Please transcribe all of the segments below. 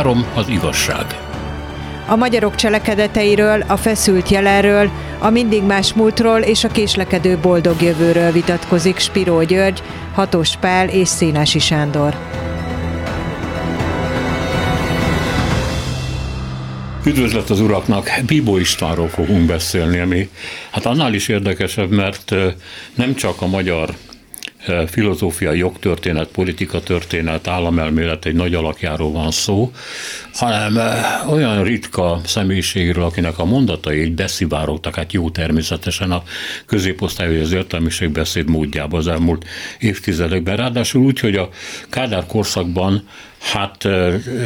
Három az igazság. A magyarok cselekedeteiről, a feszült jelenről, a mindig más múltról és a késlekedő boldog jövőről vitatkozik Spiró György, Hatos Pál és Szénási Sándor. Üdvözlet az uraknak! Bíbó Istvánról fogunk beszélni, ami hát annál is érdekesebb, mert nem csak a magyar filozófia, jogtörténet, politika történet, államelmélet egy nagy alakjáról van szó, hanem olyan ritka személyiségről, akinek a mondatai így beszivárogtak, hát jó természetesen a középosztály az értelmiség beszéd módjába az elmúlt évtizedekben. Ráadásul úgy, hogy a Kádár korszakban hát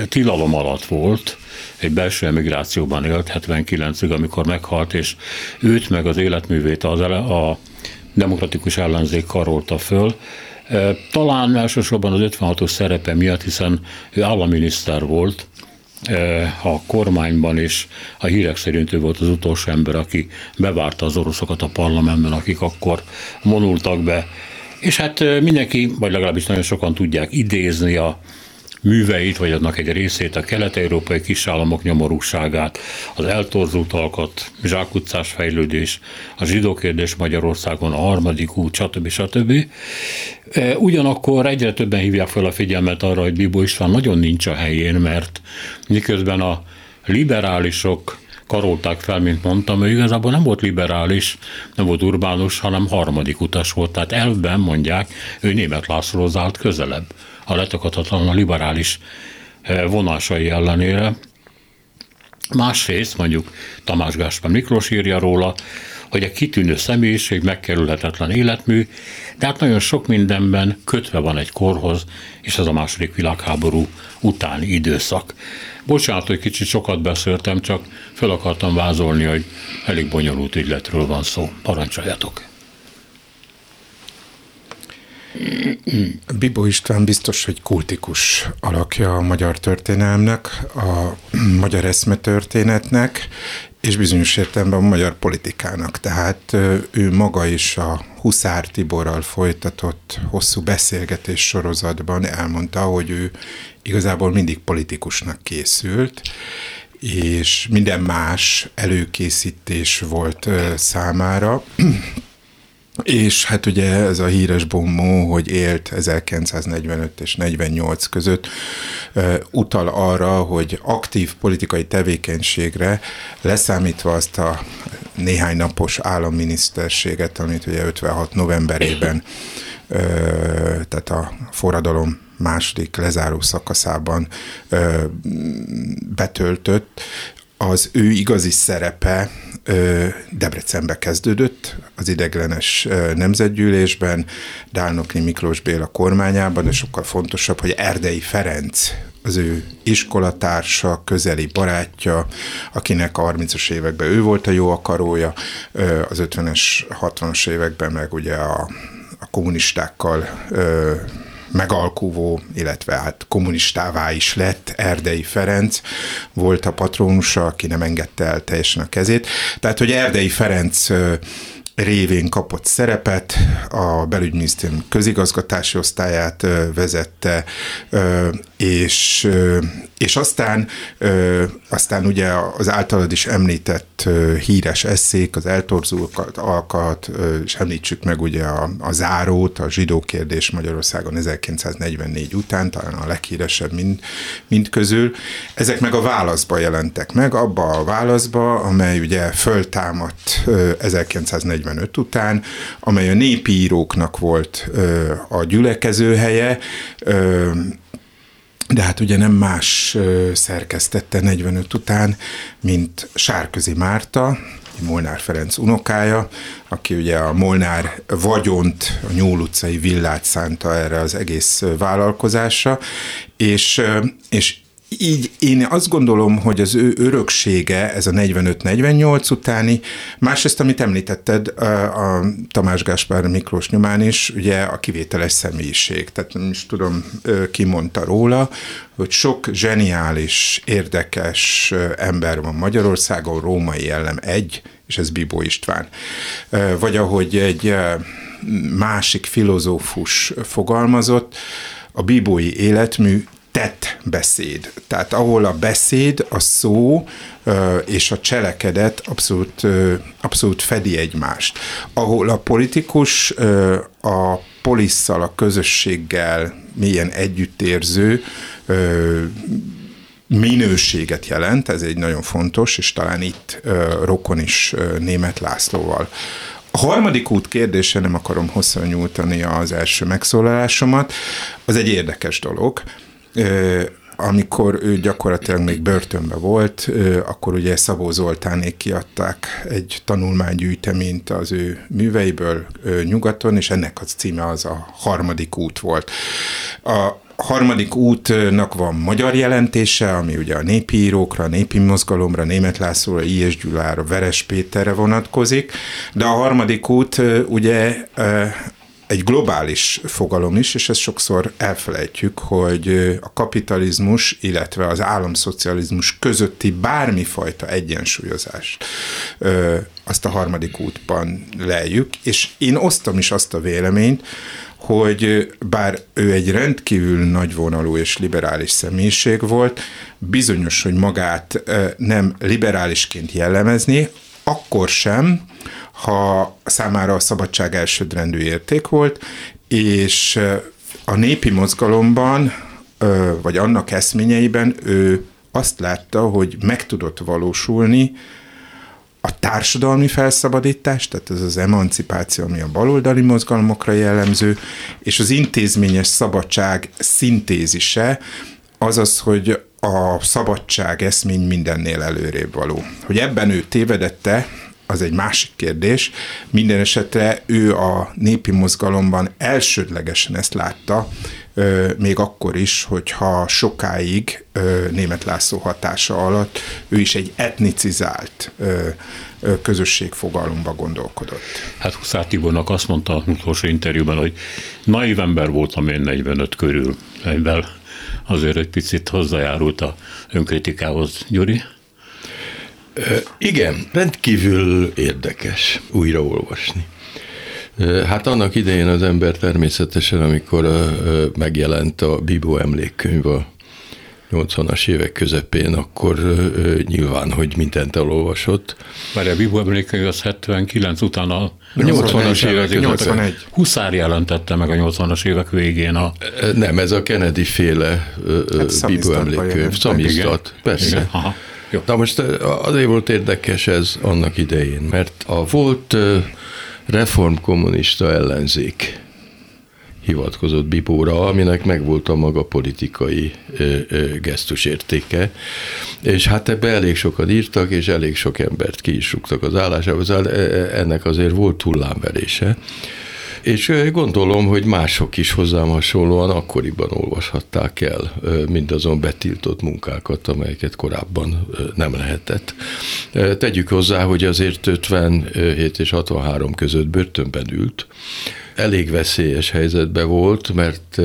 tilalom alatt volt, egy belső emigrációban élt 79-ig, amikor meghalt, és őt meg az életművét az a demokratikus ellenzék karolta föl. Talán elsősorban az 56-os szerepe miatt, hiszen ő államminiszter volt, a kormányban, és a hírek szerint ő volt az utolsó ember, aki bevárta az oroszokat a parlamentben, akik akkor vonultak be. És hát mindenki, vagy legalábbis nagyon sokan tudják idézni a műveit, vagy annak egy részét, a kelet-európai kisállamok nyomorúságát, az eltorzult alkat, zsákutcás fejlődés, a zsidó Magyarországon, a harmadik út, stb. stb. E, ugyanakkor egyre többen hívják fel a figyelmet arra, hogy Bibó István nagyon nincs a helyén, mert miközben a liberálisok karolták fel, mint mondtam, ő igazából nem volt liberális, nem volt urbánus, hanem harmadik utas volt. Tehát elvben mondják, ő német Lászlóhoz állt közelebb a letakadhatatlan a liberális eh, vonásai ellenére. Másrészt mondjuk Tamás Gáspár Miklós írja róla, hogy egy kitűnő személyiség, megkerülhetetlen életmű, de hát nagyon sok mindenben kötve van egy korhoz, és ez a második világháború utáni időszak. Bocsánat, hogy kicsit sokat beszéltem, csak fel akartam vázolni, hogy elég bonyolult ügyletről van szó. Parancsoljatok! Bibó István biztos, hogy kultikus alakja a magyar történelmnek, a magyar eszmetörténetnek, és bizonyos értelemben a magyar politikának. Tehát ő maga is a Huszár Tiborral folytatott hosszú beszélgetés sorozatban elmondta, hogy ő igazából mindig politikusnak készült, és minden más előkészítés volt számára. És hát ugye ez a híres bombó, hogy élt 1945 és 48 között, utal arra, hogy aktív politikai tevékenységre leszámítva azt a néhány napos államminiszterséget, amit ugye 56 novemberében, tehát a forradalom második lezáró szakaszában betöltött, az ő igazi szerepe Debrecenbe kezdődött, az ideglenes nemzetgyűlésben, Dálnokni Miklós Béla kormányában, de sokkal fontosabb, hogy Erdei Ferenc az ő iskolatársa, közeli barátja, akinek a 30-as években ő volt a jó akarója, az 50-es, 60-as években meg ugye a, a kommunistákkal megalkuvó, illetve hát kommunistává is lett Erdei Ferenc, volt a patronusa, aki nem engedte el teljesen a kezét. Tehát, hogy Erdei Ferenc révén kapott szerepet, a belügyminisztérium közigazgatási osztályát vezette, és, és aztán, aztán ugye az általad is említett híres eszék, az eltorzulókat, alkat, és említsük meg ugye a, a zárót, a zsidó kérdés Magyarországon 1944 után, talán a leghíresebb mind, mind közül. Ezek meg a válaszba jelentek meg, abba a válaszba, amely ugye föltámadt 1945 után, amely a népi íróknak volt a gyülekező helye, de hát ugye nem más szerkesztette 45 után, mint Sárközi Márta, Molnár Ferenc unokája, aki ugye a Molnár vagyont, a Nyúl utcai villát szánta erre az egész vállalkozásra, és, és így én azt gondolom, hogy az ő öröksége, ez a 45-48 utáni, másrészt, amit említetted a Tamás Gáspár Miklós nyomán is, ugye a kivételes személyiség. Tehát nem is tudom, ki mondta róla, hogy sok zseniális, érdekes ember van Magyarországon, római jellem egy, és ez Bibó István. Vagy ahogy egy másik filozófus fogalmazott, a bíbói életmű tett beszéd. Tehát ahol a beszéd, a szó és a cselekedet abszolút, abszolút fedi egymást. Ahol a politikus a polisszal, a közösséggel milyen együttérző, minőséget jelent, ez egy nagyon fontos, és talán itt rokon is német Lászlóval. A harmadik út kérdése, nem akarom hosszan nyújtani az első megszólalásomat, az egy érdekes dolog amikor ő gyakorlatilag még börtönbe volt, akkor ugye Szabó Zoltánék kiadták egy tanulmánygyűjteményt az ő műveiből nyugaton, és ennek az címe az a harmadik út volt. A harmadik útnak van magyar jelentése, ami ugye a népi írókra, a népi mozgalomra, Német Lászlóra, I.S. Gyulára, Veres Péterre vonatkozik, de a harmadik út ugye egy globális fogalom is, és ezt sokszor elfelejtjük, hogy a kapitalizmus, illetve az államszocializmus közötti bármifajta egyensúlyozást azt a harmadik útban lejük, és én osztom is azt a véleményt, hogy bár ő egy rendkívül nagyvonalú és liberális személyiség volt, bizonyos, hogy magát nem liberálisként jellemezni, akkor sem, ha számára a szabadság elsődrendű érték volt, és a népi mozgalomban, vagy annak eszményeiben ő azt látta, hogy meg tudott valósulni a társadalmi felszabadítás, tehát ez az emancipáció, ami a baloldali mozgalmakra jellemző, és az intézményes szabadság szintézise, azaz, hogy a szabadság eszmény mindennél előrébb való. Hogy ebben ő tévedette, az egy másik kérdés. Minden esetre ő a népi mozgalomban elsődlegesen ezt látta, még akkor is, hogyha sokáig német László hatása alatt ő is egy etnicizált közösségfogalomba gondolkodott. Hát Huszár Tibornak azt mondta az utolsó interjúban, hogy naiv ember voltam én 45 körül, amivel azért egy picit hozzájárult a önkritikához, Gyuri. Igen, rendkívül érdekes újraolvasni. Hát annak idején az ember természetesen, amikor megjelent a Bibó emlékkönyv a 80-as évek közepén, akkor nyilván, hogy mindent elolvasott. Már a Bibó emlékkönyv az 79 után a 80-as évek, 81. Huszár jelentette meg a 80-as évek végén a... Nem, ez a Kennedy féle hát Bibó emlékkönyv, szamizdat, persze. Igen. Aha. Jó. Na most azért volt érdekes ez annak idején, mert a volt reformkommunista ellenzék hivatkozott Bipóra, aminek megvolt a maga politikai ö, ö, gesztusértéke, és hát ebbe elég sokat írtak, és elég sok embert ki is rúgtak az állásába, szóval ennek azért volt hullámverése. És gondolom, hogy mások is hozzám hasonlóan akkoriban olvashatták el mindazon betiltott munkákat, amelyeket korábban nem lehetett. Tegyük hozzá, hogy azért 57 és 63 között börtönben ült, elég veszélyes helyzetben volt, mert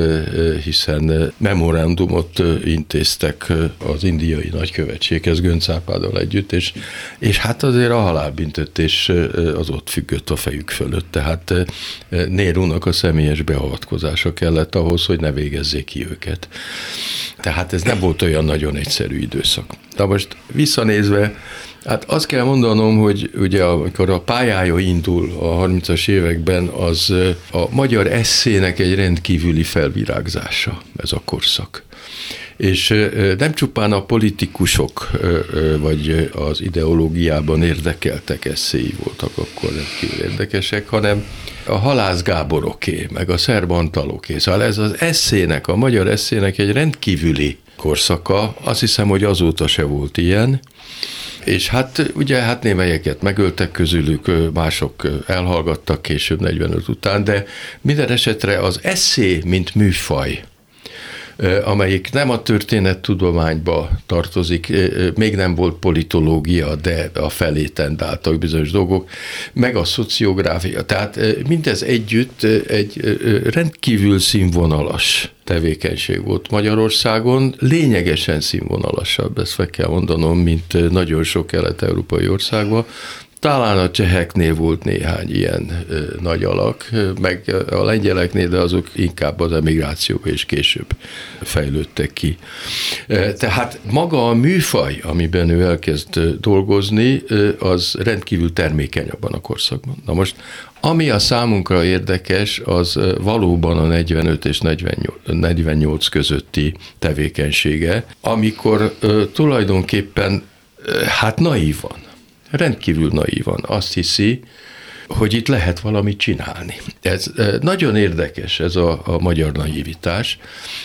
hiszen memorandumot intéztek az indiai nagykövetséghez Göncápádal együtt, és, és hát azért a halálbüntetés az ott függött a fejük fölött, tehát Nérunak a személyes beavatkozása kellett ahhoz, hogy ne végezzék ki őket. Tehát ez nem volt olyan nagyon egyszerű időszak. De most visszanézve, Hát azt kell mondanom, hogy ugye amikor a pályája indul a 30-as években, az a magyar eszének egy rendkívüli felvirágzása ez a korszak. És nem csupán a politikusok vagy az ideológiában érdekeltek eszéi voltak akkor rendkívül érdekesek, hanem a Halász Gáboroké, meg a Szerbantaloké. Szóval ez az eszének, a magyar eszének egy rendkívüli korszaka. Azt hiszem, hogy azóta se volt ilyen. És hát ugye hát némelyeket megöltek közülük, mások elhallgattak később 45 után, de minden esetre az eszé, mint műfaj, amelyik nem a történettudományba tartozik, még nem volt politológia, de a felé tendáltak bizonyos dolgok, meg a szociográfia. Tehát mindez együtt egy rendkívül színvonalas tevékenység volt Magyarországon, lényegesen színvonalasabb, ezt fel kell mondanom, mint nagyon sok kelet-európai országban, talán a cseheknél volt néhány ilyen ö, nagy alak, meg a lengyeleknél, de azok inkább az emigráció és később fejlődtek ki. Tehát maga a műfaj, amiben ő elkezd dolgozni, az rendkívül termékeny abban a korszakban. Na most ami a számunkra érdekes, az valóban a 45 és 48 közötti tevékenysége, amikor tulajdonképpen hát naívan, rendkívül naívan azt hiszi, hogy itt lehet valamit csinálni. Ez nagyon érdekes, ez a, a magyar naivitás.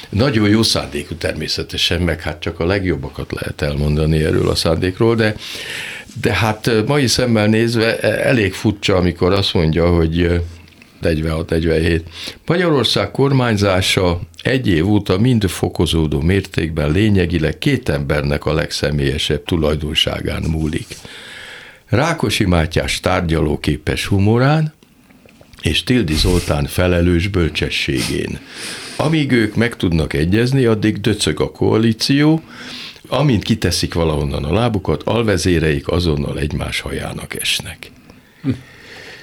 Nagyon jó szándékú természetesen, meg hát csak a legjobbakat lehet elmondani erről a szándékról, de de hát mai szemmel nézve e, elég furcsa, amikor azt mondja, hogy 46-47. Magyarország kormányzása egy év óta mind fokozódó mértékben lényegileg két embernek a legszemélyesebb tulajdonságán múlik. Rákosi Mátyás tárgyalóképes humorán, és Tildi Zoltán felelős bölcsességén. Amíg ők meg tudnak egyezni, addig döcög a koalíció, amint kiteszik valahonnan a lábukat, alvezéreik azonnal egymás hajának esnek.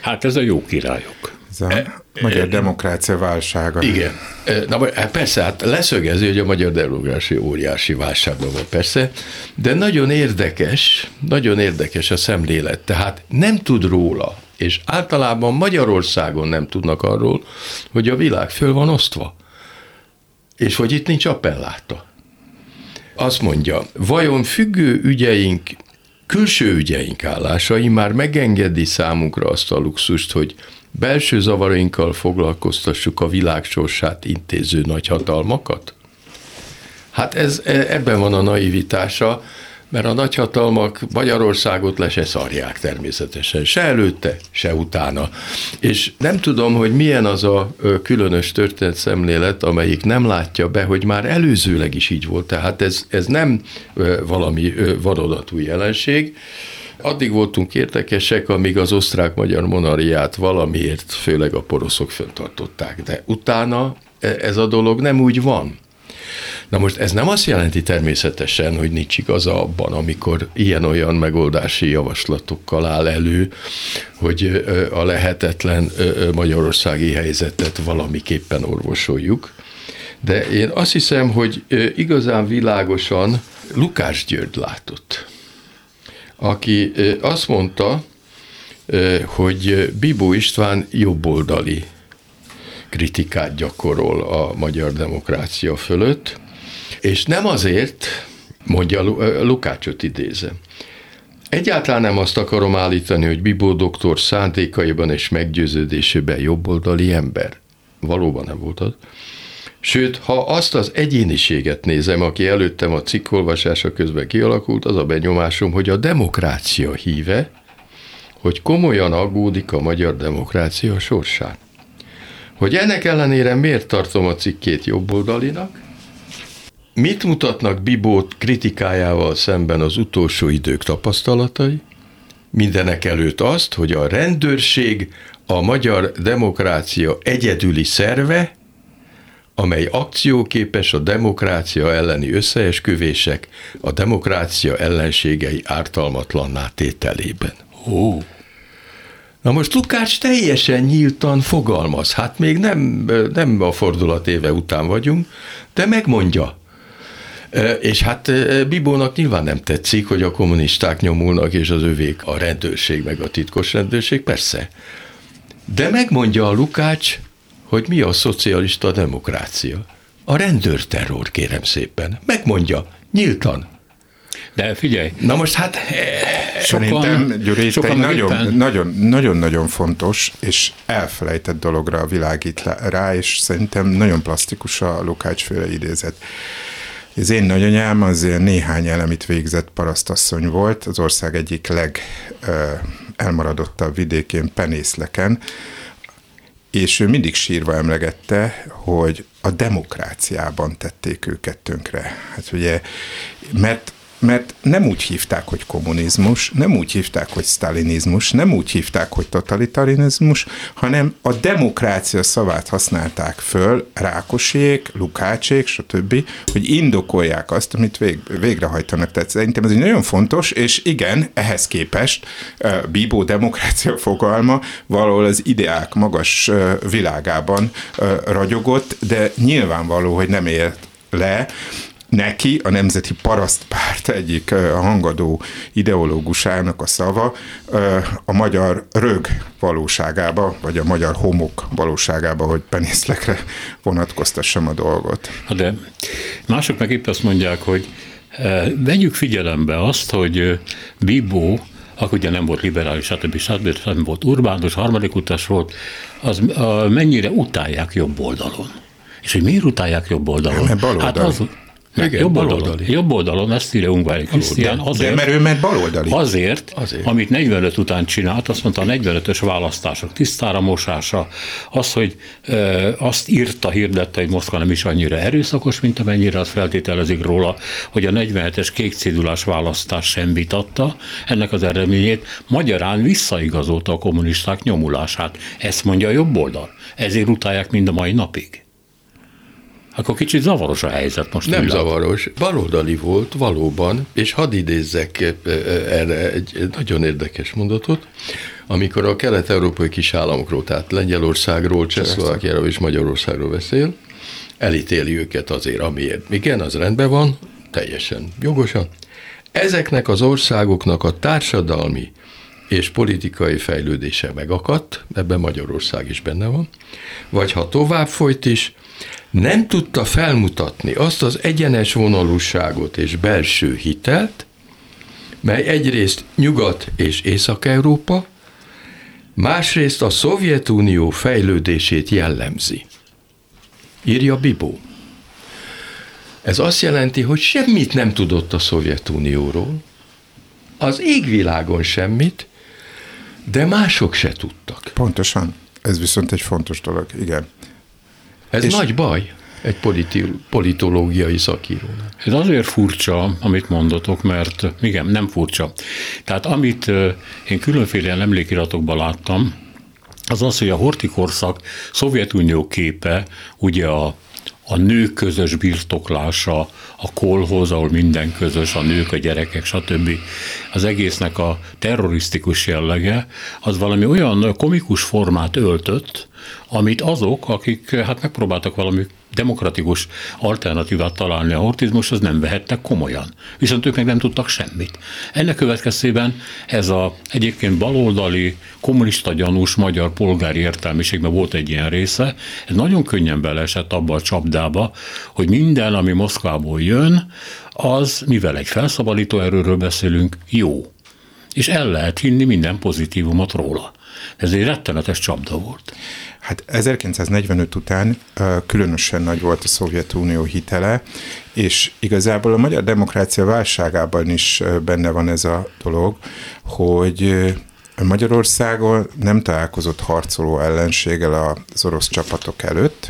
Hát ez a jó királyok. Ez a e, magyar e, demokrácia válsága. Igen. E, na, hát persze, hát leszögezi, hogy a magyar demokrácia óriási válságban van, persze, de nagyon érdekes, nagyon érdekes a szemlélet. Tehát nem tud róla, és általában Magyarországon nem tudnak arról, hogy a világ föl van osztva, és hogy itt nincs appelláta azt mondja, vajon függő ügyeink, külső ügyeink állásai már megengedi számunkra azt a luxust, hogy belső zavarainkkal foglalkoztassuk a világ sorsát intéző nagyhatalmakat? Hát ez, e, ebben van a naivitása, mert a nagyhatalmak Magyarországot le se szarják természetesen, se előtte, se utána. És nem tudom, hogy milyen az a különös történet szemlélet, amelyik nem látja be, hogy már előzőleg is így volt. Tehát ez, ez nem valami vadodatú jelenség. Addig voltunk érdekesek, amíg az osztrák-magyar monariát valamiért, főleg a poroszok föntartották. De utána e, ez a dolog nem úgy van. Na most ez nem azt jelenti természetesen, hogy nincs igaza abban, amikor ilyen-olyan megoldási javaslatokkal áll elő, hogy a lehetetlen magyarországi helyzetet valamiképpen orvosoljuk. De én azt hiszem, hogy igazán világosan Lukás György látott, aki azt mondta, hogy Bibó István jobboldali kritikát gyakorol a magyar demokrácia fölött, és nem azért, mondja Lukácsot idézem, Egyáltalán nem azt akarom állítani, hogy Bibó doktor szándékaiban és meggyőződésében jobboldali ember. Valóban nem volt az. Sőt, ha azt az egyéniséget nézem, aki előttem a cikk olvasása közben kialakult, az a benyomásom, hogy a demokrácia híve, hogy komolyan aggódik a magyar demokrácia sorsán. Hogy ennek ellenére miért tartom a cikkét jobboldalinak, Mit mutatnak Bibót kritikájával szemben az utolsó idők tapasztalatai? Mindenek előtt azt, hogy a rendőrség a magyar demokrácia egyedüli szerve, amely akcióképes a demokrácia elleni összeesküvések, a demokrácia ellenségei ártalmatlanná tételében. Ó. Na most Lukács teljesen nyíltan fogalmaz, hát még nem, nem a fordulat éve után vagyunk, de megmondja, és hát Bibónak nyilván nem tetszik, hogy a kommunisták nyomulnak, és az övék a rendőrség, meg a titkos rendőrség, persze. De megmondja a Lukács, hogy mi a szocialista demokrácia. A rendőrterror, kérem szépen. Megmondja, nyíltan. De figyelj. Na most hát... Szerintem, Gyuri, itt egy nagyon, nagyon, nagyon, nagyon fontos és elfelejtett dologra a világít rá, és szerintem nagyon plastikus a Lukács féle idézet. Az én nagyanyám az néhány elemit végzett parasztasszony volt, az ország egyik leg elmaradottabb vidékén, Penészleken, és ő mindig sírva emlegette, hogy a demokráciában tették őket tönkre. Hát ugye, mert mert nem úgy hívták, hogy kommunizmus, nem úgy hívták, hogy sztalinizmus, nem úgy hívták, hogy totalitarizmus, hanem a demokrácia szavát használták föl Rákosék, Lukácsék, stb., hogy indokolják azt, amit vég, végrehajtanak. Tehát szerintem ez egy nagyon fontos, és igen, ehhez képest Bíbó demokrácia fogalma valahol az ideák magas világában ragyogott, de nyilvánvaló, hogy nem ért le neki a Nemzeti Parasztpárt egyik hangadó ideológusának a szava a magyar rög valóságába, vagy a magyar homok valóságába, hogy penészlekre vonatkoztassam a dolgot. De mások meg épp azt mondják, hogy vegyük figyelembe azt, hogy Bibó akkor ugye nem volt liberális, stb. stb. nem volt urbánus, harmadik utas volt, az mennyire utálják jobb oldalon. És hogy miért utálják jobb oldalon? Mert hát az, igen, jobb oldalon, jobb oldalon, ezt írja Ungvári Krisztián. Azért, de mert ő ment baloldali. Azért, azért, amit 45 után csinált, azt mondta a 45-ös választások tisztára mosása, az, hogy e, azt írta, hirdette, hogy Moszkva nem is annyira erőszakos, mint amennyire azt feltételezik róla, hogy a 47-es kék cédulás választás sem vitatta ennek az eredményét, magyarán visszaigazolta a kommunisták nyomulását. Ezt mondja a jobb oldal. Ezért utálják mind a mai napig. Akkor kicsit zavaros a helyzet most. Nem zavaros, baloldali volt valóban, és hadd idézzek eh, eh, erre egy nagyon érdekes mondatot, amikor a kelet-európai kis államokról, tehát Lengyelországról, Csehszlovákiáról és Magyarországról beszél, elítéli őket azért, amiért. Igen, az rendben van, teljesen jogosan. Ezeknek az országoknak a társadalmi és politikai fejlődése megakadt, ebben Magyarország is benne van, vagy ha tovább folyt is, nem tudta felmutatni azt az egyenes vonalúságot és belső hitelt, mely egyrészt Nyugat- és Észak-Európa, másrészt a Szovjetunió fejlődését jellemzi. Írja Bibó. Ez azt jelenti, hogy semmit nem tudott a Szovjetunióról, az égvilágon semmit, de mások se tudtak. Pontosan. Ez viszont egy fontos dolog, igen. Ez és nagy baj egy politi- politológiai szakírónak. Ez azért furcsa, amit mondotok, mert igen, nem furcsa. Tehát amit én különféle emlékiratokban láttam, az az, hogy a hortikorszak Szovjetunió képe, ugye a a nők közös birtoklása, a kolhoz, ahol minden közös, a nők, a gyerekek, stb. Az egésznek a terrorisztikus jellege, az valami olyan komikus formát öltött, amit azok, akik hát megpróbáltak valami demokratikus alternatívát találni a hortizmus, az nem vehettek komolyan. Viszont ők meg nem tudtak semmit. Ennek következtében ez a egyébként baloldali, kommunista gyanús magyar polgári értelmiségben volt egy ilyen része, ez nagyon könnyen beleesett abba a csapdába, hogy minden, ami Moszkvából jön, az, mivel egy felszabadító erőről beszélünk, jó. És el lehet hinni minden pozitívumot róla. Ez egy rettenetes csapda volt. Hát 1945 után különösen nagy volt a Szovjetunió hitele, és igazából a magyar demokrácia válságában is benne van ez a dolog, hogy Magyarországon nem találkozott harcoló ellenséggel az orosz csapatok előtt,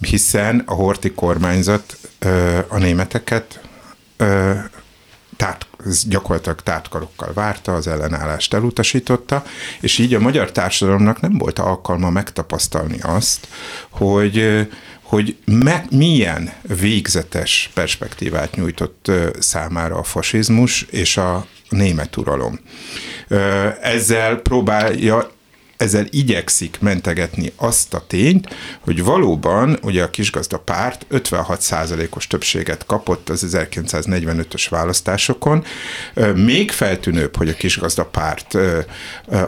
hiszen a horti kormányzat a németeket tát, gyakorlatilag tátkarokkal várta, az ellenállást elutasította, és így a magyar társadalomnak nem volt alkalma megtapasztalni azt, hogy hogy me, milyen végzetes perspektívát nyújtott számára a fasizmus és a német uralom. Ezzel próbálja ezzel igyekszik mentegetni azt a tényt, hogy valóban ugye a kisgazda párt 56%-os többséget kapott az 1945-ös választásokon. Még feltűnőbb, hogy a kisgazda párt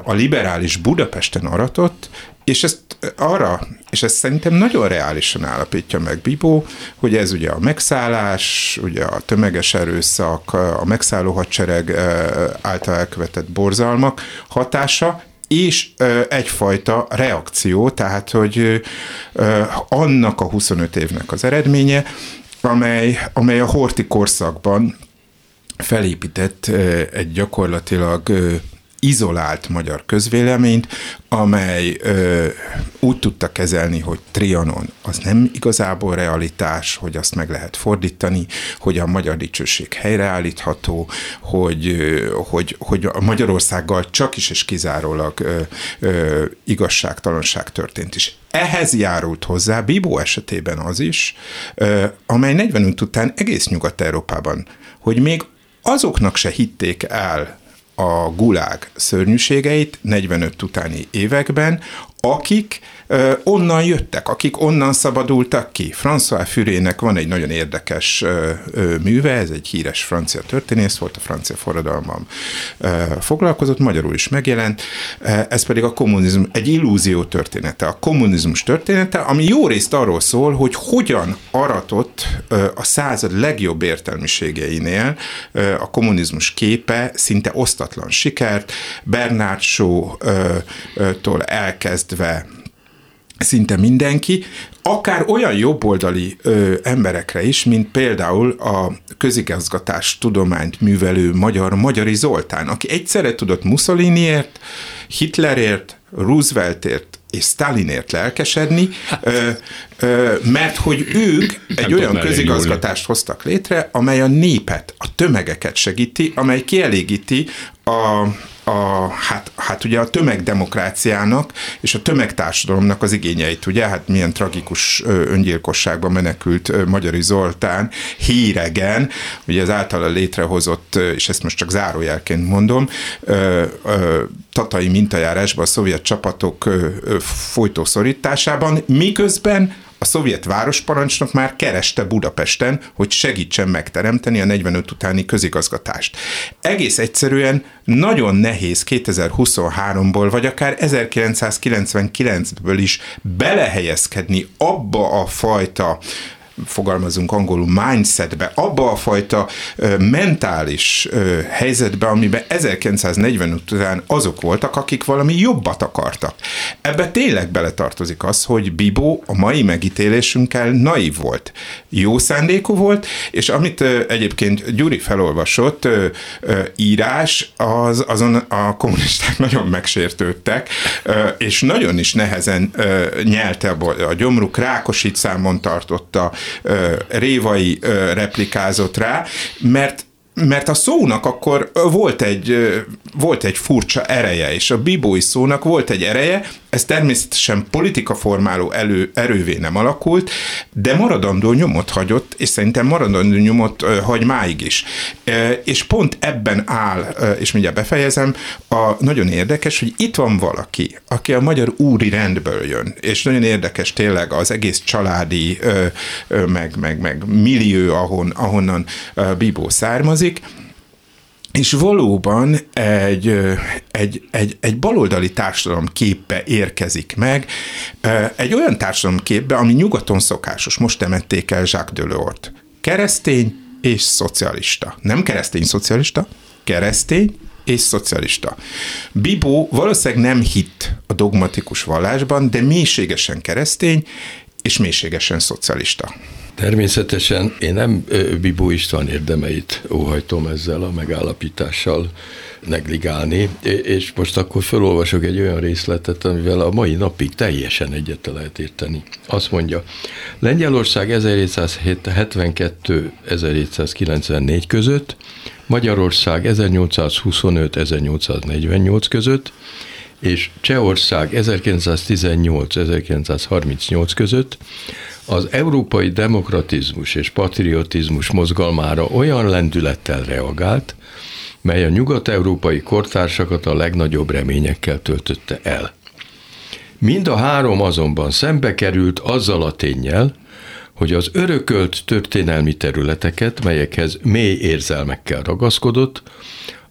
a liberális Budapesten aratott, és ezt arra, és ezt szerintem nagyon reálisan állapítja meg Bibó, hogy ez ugye a megszállás, ugye a tömeges erőszak, a megszálló hadsereg által elkövetett borzalmak hatása, és egyfajta reakció, tehát hogy annak a 25 évnek az eredménye, amely, amely a horti korszakban felépített egy gyakorlatilag izolált magyar közvéleményt, amely ö, úgy tudta kezelni, hogy Trianon az nem igazából realitás, hogy azt meg lehet fordítani, hogy a magyar dicsőség helyreállítható, hogy, hogy, hogy a Magyarországgal csak is és kizárólag ö, ö, igazságtalanság történt is. Ehhez járult hozzá Bibó esetében az is, ö, amely 45 után egész Nyugat-Európában, hogy még azoknak se hitték el a gulág szörnyűségeit 45 utáni években, akik onnan jöttek, akik onnan szabadultak ki. François Fürének van egy nagyon érdekes műve, ez egy híres francia történész volt, a francia forradalmam foglalkozott, magyarul is megjelent, ez pedig a kommunizmus, egy illúzió története, a kommunizmus története, ami jó részt arról szól, hogy hogyan aratott a század legjobb értelmiségeinél a kommunizmus képe szinte osztatlan sikert, Bernard Shaw-tól elkezdve szinte mindenki, akár olyan jobboldali ö, emberekre is, mint például a közigazgatás tudományt művelő magyar Magyari Zoltán, aki egyszerre tudott Mussoliniért, Hitlerért, Rooseveltért és Stalinért lelkesedni, ö, ö, mert hogy ők egy olyan közigazgatást hoztak létre, amely a népet, a tömegeket segíti, amely kielégíti a, a, hát, hát ugye a tömegdemokráciának és a tömegtársadalomnak az igényeit, ugye, hát milyen tragikus öngyilkosságban menekült Magyari Zoltán híregen, ugye az általa létrehozott, és ezt most csak zárójelként mondom, tatai mintajárásban a szovjet csapatok folytószorításában, miközben a szovjet városparancsnok már kereste Budapesten, hogy segítsen megteremteni a 45 utáni közigazgatást. Egész egyszerűen nagyon nehéz 2023-ból, vagy akár 1999-ből is belehelyezkedni abba a fajta fogalmazunk angolul mindsetbe, abba a fajta mentális helyzetbe, amiben 1945 után azok voltak, akik valami jobbat akartak. Ebbe tényleg beletartozik az, hogy Bibó a mai megítélésünkkel naív volt. Jó szándékú volt, és amit egyébként Gyuri felolvasott írás, az, azon a kommunisták nagyon megsértődtek, és nagyon is nehezen nyelte a gyomruk, Rákosit számon tartotta, Révai replikázott rá, mert mert a szónak akkor volt egy, volt egy furcsa ereje, és a bibói szónak volt egy ereje, ez természetesen politika formáló elő, erővé nem alakult, de maradandó nyomot hagyott, és szerintem maradandó nyomot hagy máig is. És pont ebben áll, és mindjárt befejezem, a nagyon érdekes, hogy itt van valaki, aki a magyar úri rendből jön, és nagyon érdekes tényleg az egész családi, meg, meg, meg millió, ahon, ahonnan Bibó származik, és valóban egy, egy, egy, egy baloldali társadalom képbe érkezik meg, egy olyan társadalom képbe, ami nyugaton szokásos. Most temették el Jacques Delors-t. Keresztény és szocialista. Nem keresztény szocialista, keresztény és szocialista. Bibó valószínűleg nem hitt a dogmatikus vallásban, de mélységesen keresztény és mélységesen szocialista. Természetesen én nem Bibó István érdemeit óhajtom ezzel a megállapítással negligálni, és most akkor felolvasok egy olyan részletet, amivel a mai napig teljesen egyet lehet érteni. Azt mondja, Lengyelország 1772-1794 között, Magyarország 1825-1848 között, és Csehország 1918-1938 között az európai demokratizmus és patriotizmus mozgalmára olyan lendülettel reagált, mely a nyugat-európai kortársakat a legnagyobb reményekkel töltötte el. Mind a három azonban szembe került azzal a tényel, hogy az örökölt történelmi területeket, melyekhez mély érzelmekkel ragaszkodott,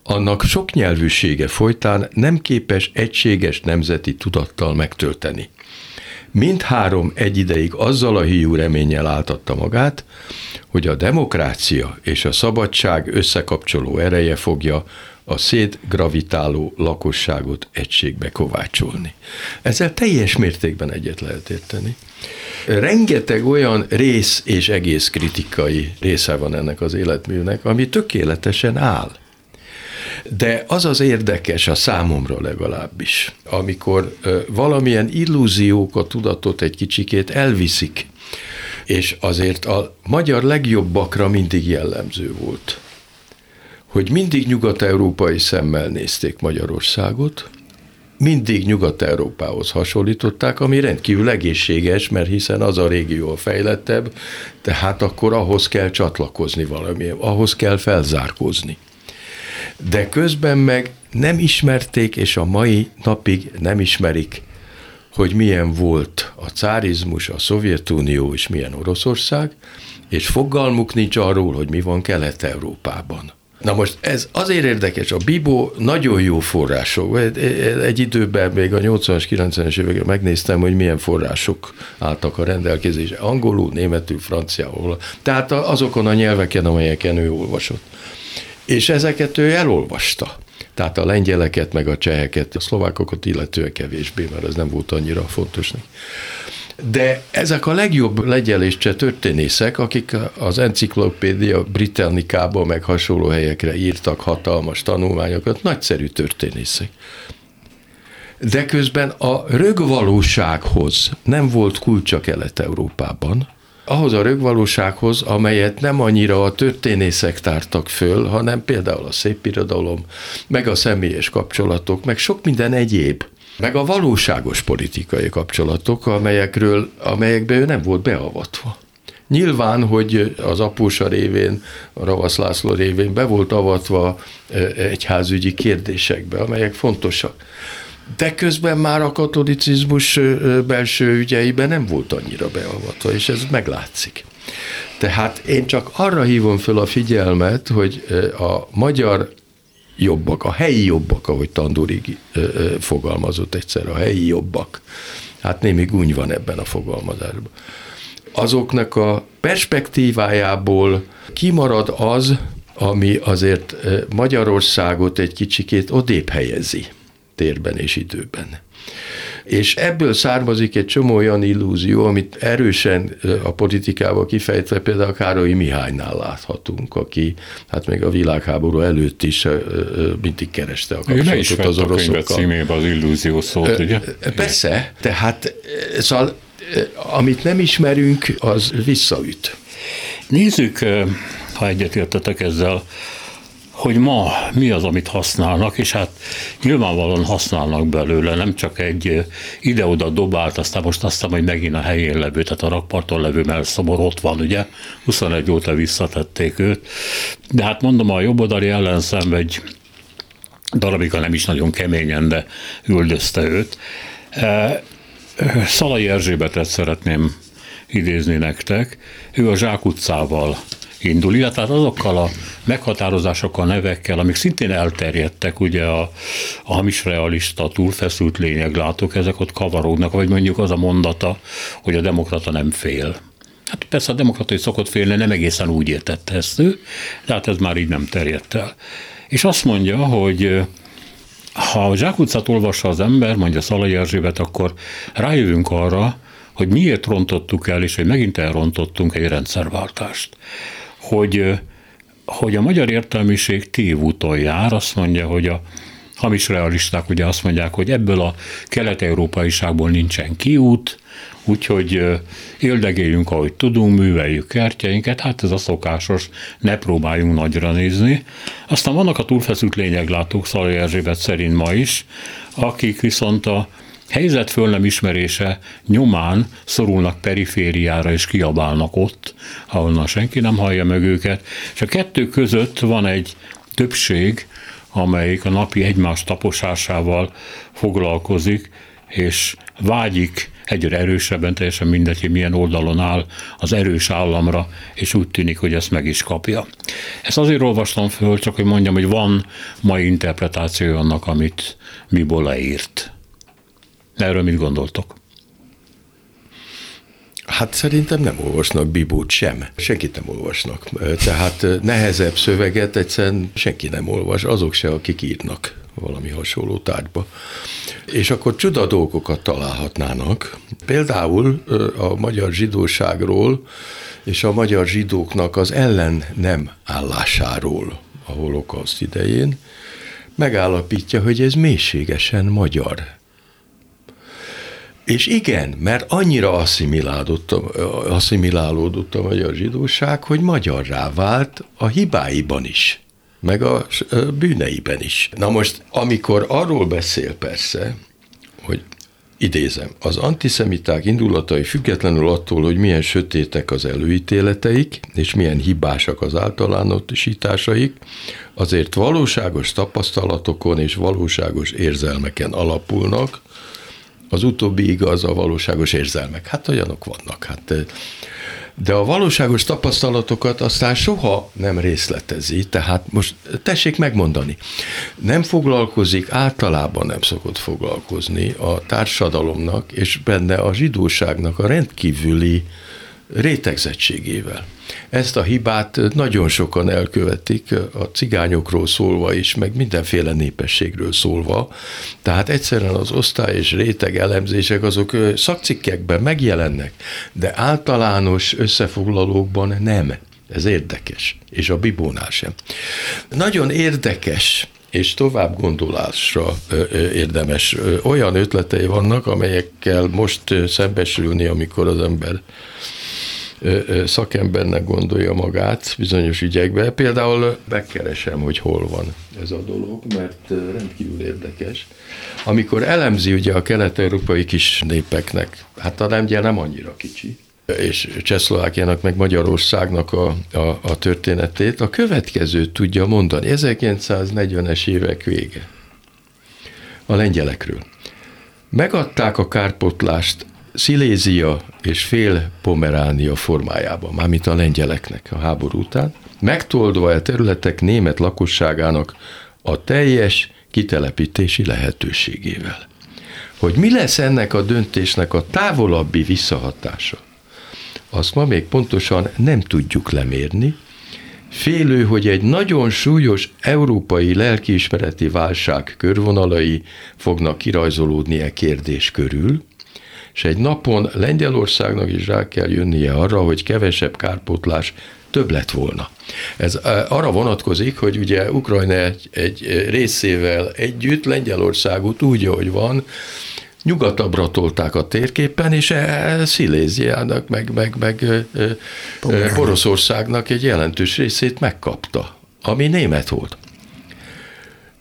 annak sok nyelvűsége folytán nem képes egységes nemzeti tudattal megtölteni. Mindhárom egyidejig azzal a hiú reménnyel áltatta magát, hogy a demokrácia és a szabadság összekapcsoló ereje fogja a szétgravitáló lakosságot egységbe kovácsolni. Ezzel teljes mértékben egyet lehet érteni. Rengeteg olyan rész és egész kritikai része van ennek az életműnek, ami tökéletesen áll. De az az érdekes a számomra legalábbis, amikor valamilyen illúziókat, tudatot egy kicsikét elviszik, és azért a magyar legjobbakra mindig jellemző volt, hogy mindig nyugat-európai szemmel nézték Magyarországot, mindig Nyugat-Európához hasonlították, ami rendkívül egészséges, mert hiszen az a régió a fejlettebb, tehát akkor ahhoz kell csatlakozni valami, ahhoz kell felzárkózni. De közben meg nem ismerték, és a mai napig nem ismerik, hogy milyen volt a cárizmus, a Szovjetunió és milyen Oroszország, és fogalmuk nincs arról, hogy mi van Kelet-Európában. Na most ez azért érdekes, a Bibo nagyon jó források. Egy időben még a 80-as, 90-es években megnéztem, hogy milyen források álltak a rendelkezésre. Angolul, németül, franciául. Tehát azokon a nyelveken, amelyeken ő olvasott. És ezeket ő elolvasta. Tehát a lengyeleket, meg a cseheket, a szlovákokat illetően kevésbé, mert ez nem volt annyira fontos. De ezek a legjobb legyeléscse történészek, akik az enciklopédia Britannicában meg hasonló helyekre írtak hatalmas tanulmányokat, nagyszerű történészek. De közben a rögvalósághoz nem volt kulcsa Kelet-Európában, ahhoz a rögvalósághoz, amelyet nem annyira a történészek tártak föl, hanem például a szépirodalom, meg a személyes kapcsolatok, meg sok minden egyéb meg a valóságos politikai kapcsolatok, amelyekről, amelyekbe ő nem volt beavatva. Nyilván, hogy az apósa révén, a Ravasz László révén be volt avatva e, egyházügyi kérdésekbe, amelyek fontosak. De közben már a katolicizmus belső ügyeiben nem volt annyira beavatva, és ez meglátszik. Tehát én csak arra hívom föl a figyelmet, hogy a magyar jobbak, a helyi jobbak, ahogy Tandurig fogalmazott egyszer, a helyi jobbak. Hát némi gúny van ebben a fogalmazásban. Azoknak a perspektívájából kimarad az, ami azért Magyarországot egy kicsikét odébb helyezi térben és időben. És ebből származik egy csomó olyan illúzió, amit erősen a politikával kifejtve például Károlyi Mihálynál láthatunk, aki hát még a világháború előtt is mindig kereste a kapcsolatot az oroszokkal. a címébe az illúzió szót, ugye? Persze, tehát szóval amit nem ismerünk, az visszaüt. Nézzük, ha egyetértetek ezzel, hogy ma mi az, amit használnak, és hát nyilvánvalóan használnak belőle, nem csak egy ide-oda dobált, aztán most aztán hogy megint a helyén levő, tehát a rakparton levő melszobor ott van, ugye, 21 óta visszatették őt, de hát mondom, a jobboldali ellenszem egy darabig, nem is nagyon keményen, de üldözte őt. Szalai Erzsébetet szeretném idézni nektek. Ő a Zsák utcával indul, illetve hát azokkal a meghatározásokkal, nevekkel, amik szintén elterjedtek, ugye a, a hamis realista, túlfeszült lényeglátók, ezek ott kavaródnak, vagy mondjuk az a mondata, hogy a demokrata nem fél. Hát persze a demokrata is szokott félni, nem egészen úgy értette ezt ő, de hát ez már így nem terjedt el. És azt mondja, hogy ha a zsákutcát olvassa az ember, mondja Szalai Erzsébet, akkor rájövünk arra, hogy miért rontottuk el, és hogy megint elrontottunk egy rendszerváltást hogy, hogy a magyar értelmiség tévúton jár, azt mondja, hogy a hamis realisták ugye azt mondják, hogy ebből a kelet-európaiságból nincsen kiút, úgyhogy éldegéljünk, ahogy tudunk, műveljük kertjeinket, hát ez a szokásos, ne próbáljunk nagyra nézni. Aztán vannak a túlfeszült lényeglátók, Szalai Erzsébet szerint ma is, akik viszont a helyzet föl nem ismerése nyomán szorulnak perifériára és kiabálnak ott, ahonnan senki nem hallja meg őket, és a kettő között van egy többség, amelyik a napi egymás taposásával foglalkozik, és vágyik egyre erősebben, teljesen mindegy, hogy milyen oldalon áll az erős államra, és úgy tűnik, hogy ezt meg is kapja. Ezt azért olvastam föl, csak hogy mondjam, hogy van mai interpretáció annak, amit Miból leírt. Erről mit gondoltok? Hát szerintem nem olvasnak Bibót sem. Senkit nem olvasnak. Tehát nehezebb szöveget egyszerűen senki nem olvas, azok se, akik írnak valami hasonló tárgyba. És akkor csuda dolgokat találhatnának. Például a magyar zsidóságról és a magyar zsidóknak az ellen nem állásáról a holokauszt idején, megállapítja, hogy ez mélységesen magyar. És igen, mert annyira asszimilálódott asszimilálódott a magyar zsidóság, hogy magyarrá vált a hibáiban is, meg a bűneiben is. Na most, amikor arról beszél persze, hogy idézem, az antiszemiták indulatai függetlenül attól, hogy milyen sötétek az előítéleteik, és milyen hibásak az általánosításaik, azért valóságos tapasztalatokon és valóságos érzelmeken alapulnak, az utóbbi igaz a valóságos érzelmek. Hát olyanok vannak. Hát, de a valóságos tapasztalatokat aztán soha nem részletezi, tehát most tessék megmondani, nem foglalkozik, általában nem szokott foglalkozni a társadalomnak és benne a zsidóságnak a rendkívüli rétegzettségével. Ezt a hibát nagyon sokan elkövetik, a cigányokról szólva is, meg mindenféle népességről szólva. Tehát egyszerűen az osztály és réteg elemzések azok szakcikkekben megjelennek, de általános összefoglalókban nem. Ez érdekes, és a Bibónál sem. Nagyon érdekes és tovább gondolásra érdemes. Olyan ötletei vannak, amelyekkel most szembesülni, amikor az ember szakembernek gondolja magát bizonyos ügyekbe. Például megkeresem, hogy hol van ez a dolog, mert rendkívül érdekes. Amikor elemzi ugye a kelet-európai kis népeknek, hát a lengyel nem annyira kicsi, és Csehszlovákiának meg Magyarországnak a, a, a történetét, a következőt tudja mondani. 1940-es évek vége a lengyelekről. Megadták a kárpotlást Szilézia és fél Pomeránia formájában, mármint a lengyeleknek a háború után, megtoldva a területek német lakosságának a teljes kitelepítési lehetőségével. Hogy mi lesz ennek a döntésnek a távolabbi visszahatása, azt ma még pontosan nem tudjuk lemérni, Félő, hogy egy nagyon súlyos európai lelkiismereti válság körvonalai fognak kirajzolódni e kérdés körül, és egy napon Lengyelországnak is rá kell jönnie arra, hogy kevesebb kárpótlás több lett volna. Ez arra vonatkozik, hogy ugye Ukrajna egy, egy részével együtt Lengyelországot úgy, ahogy van, nyugatabbra tolták a térképen, és e, Sziléziának, meg, meg, meg e, Oroszországnak egy jelentős részét megkapta, ami német volt.